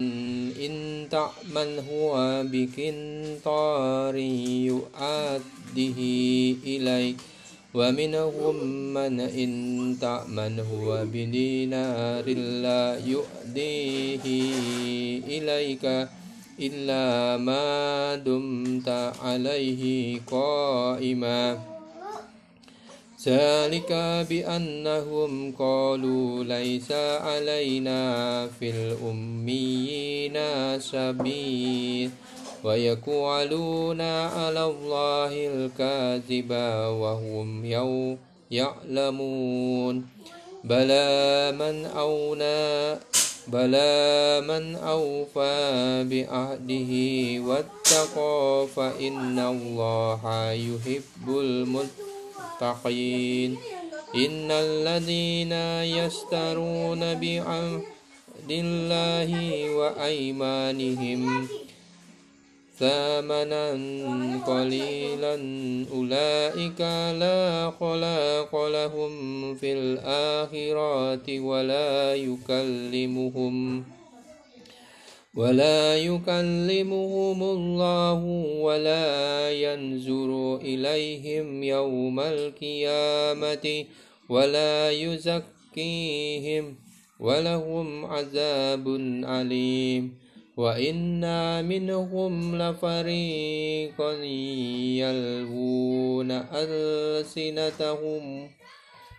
إن تعمل هو بكنطار يؤده إليك ومنهم من إن تأمن هو بدينار لا يؤديه إليك إلا ما دمت عليه قائما. ذلك بأنهم قالوا ليس علينا في الأميين سبيل ويقولون على الله الكاذب وهم يعلمون. بلى من أونا بلى من أوفى بعهده واتقى فإن الله يحب المتقين. إن الذين يشترون بعهد الله وأيمانهم ثمنا قليلا أولئك لا خلاق لهم في الآخرة ولا يكلمهم. ولا يكلمهم الله ولا ينظر إليهم يوم القيامة ولا يزكيهم ولهم عذاب أليم. وإنا منهم لفريقا يلوون ألسنتهم.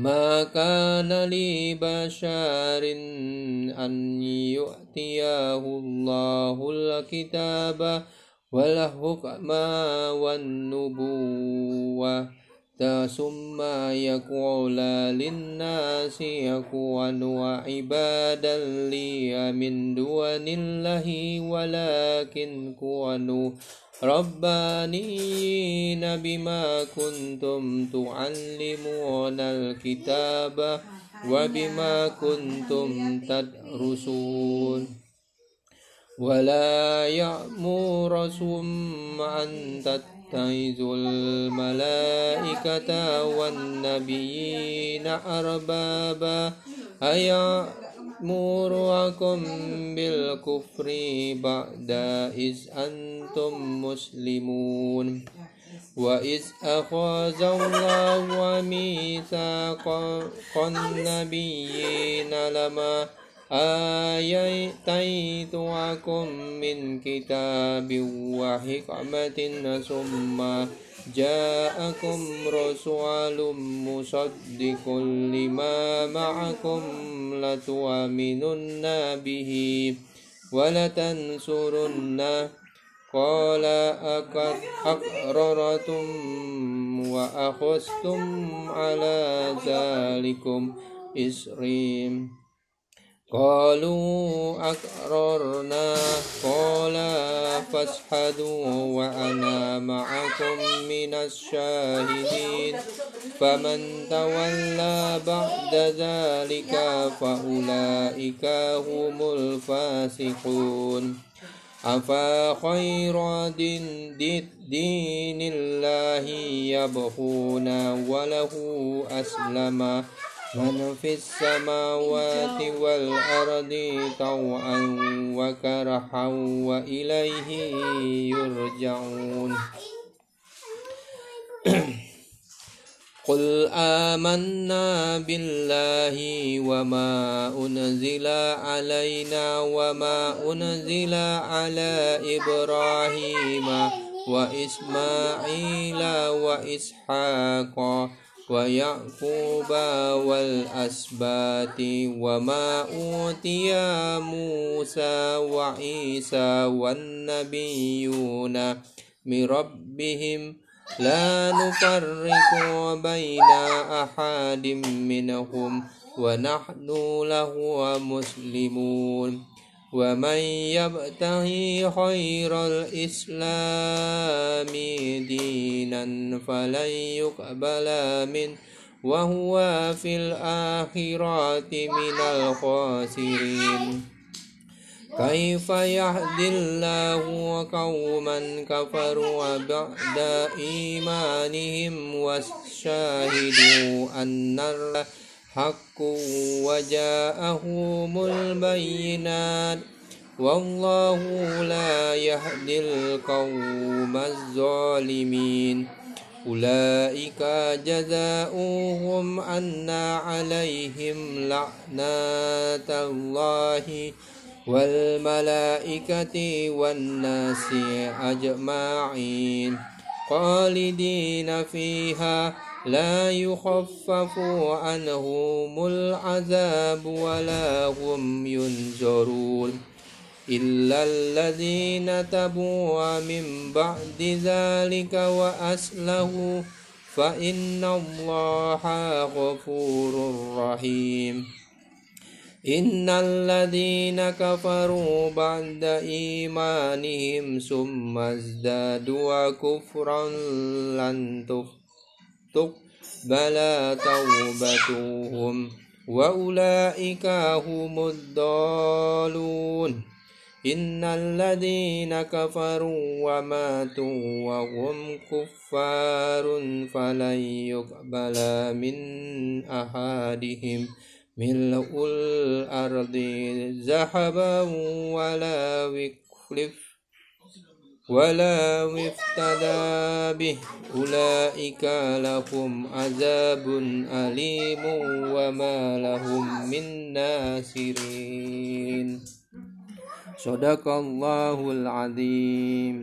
ما كان لبشر أن يؤتيه الله الكتاب والحكم والنبوة. ثم يقول للناس يكونوا عبادا لي من دون الله ولكن كونوا ربانيين بما كنتم تعلمون الكتاب وبما كنتم تدرسون. ولا يأمركم أن تتقوا تتخذ الملائكة والنبيين أربابا أيأمركم بالكفر بعد إذ أنتم مسلمون وإذ أخذ الله ميثاق النبيين لما آياتيتكم من كتاب وحكمة ثم جاءكم رسول مصدق لما معكم لتؤمنن به ولتنصرنه قال أقررتم وأخذتم على ذلكم إسرين قالوا أقررنا. قال فاشهدوا وأنا معكم من الشاهدين. فمن تولى بعد ذلك فأولئك هم الفاسقون. أفا خير دين, دين الله يبغون وله أسلم. من في السماوات والأرض طوعا وكرحا وإليه يرجعون. قل آمنا بالله وما أنزل علينا وما أنزل على إبراهيم وإسماعيل وإسحاق ويعقوب والأسبات وما أوتي موسى وعيسى والنبيون من ربهم لا نفرق بين أحد منهم ونحن له مسلمون. ومن يبتغي خير الإسلام عملا فلن يقبل منه وهو في الآخرة من الخاسرين. كيف يهدي الله قوما كفروا بعد إيمانهم وشاهدوا أن الحق وجاءهم البينات والله لا يهدي القوم الظالمين أولئك جزاؤهم أن عليهم لعنات الله والملائكة والناس أجمعين خالدين فيها لا يخفف عنهم العذاب ولا هم ينذرون إلا الذين تبوا من بعد ذلك وأسله فإن الله غفور رحيم. إن الذين كفروا بعد إيمانهم ثم ازدادوا كفرا لن تقبل توبتهم وأولئك هم الضالون. إن الذين كفروا وماتوا وهم كفار فلن يقبل من أحدهم ملء الأرض ذهبا ولا وكلف ولا افتدى به أولئك لهم عذاب أليم وما لهم من ناصرين صدق الله العظيم.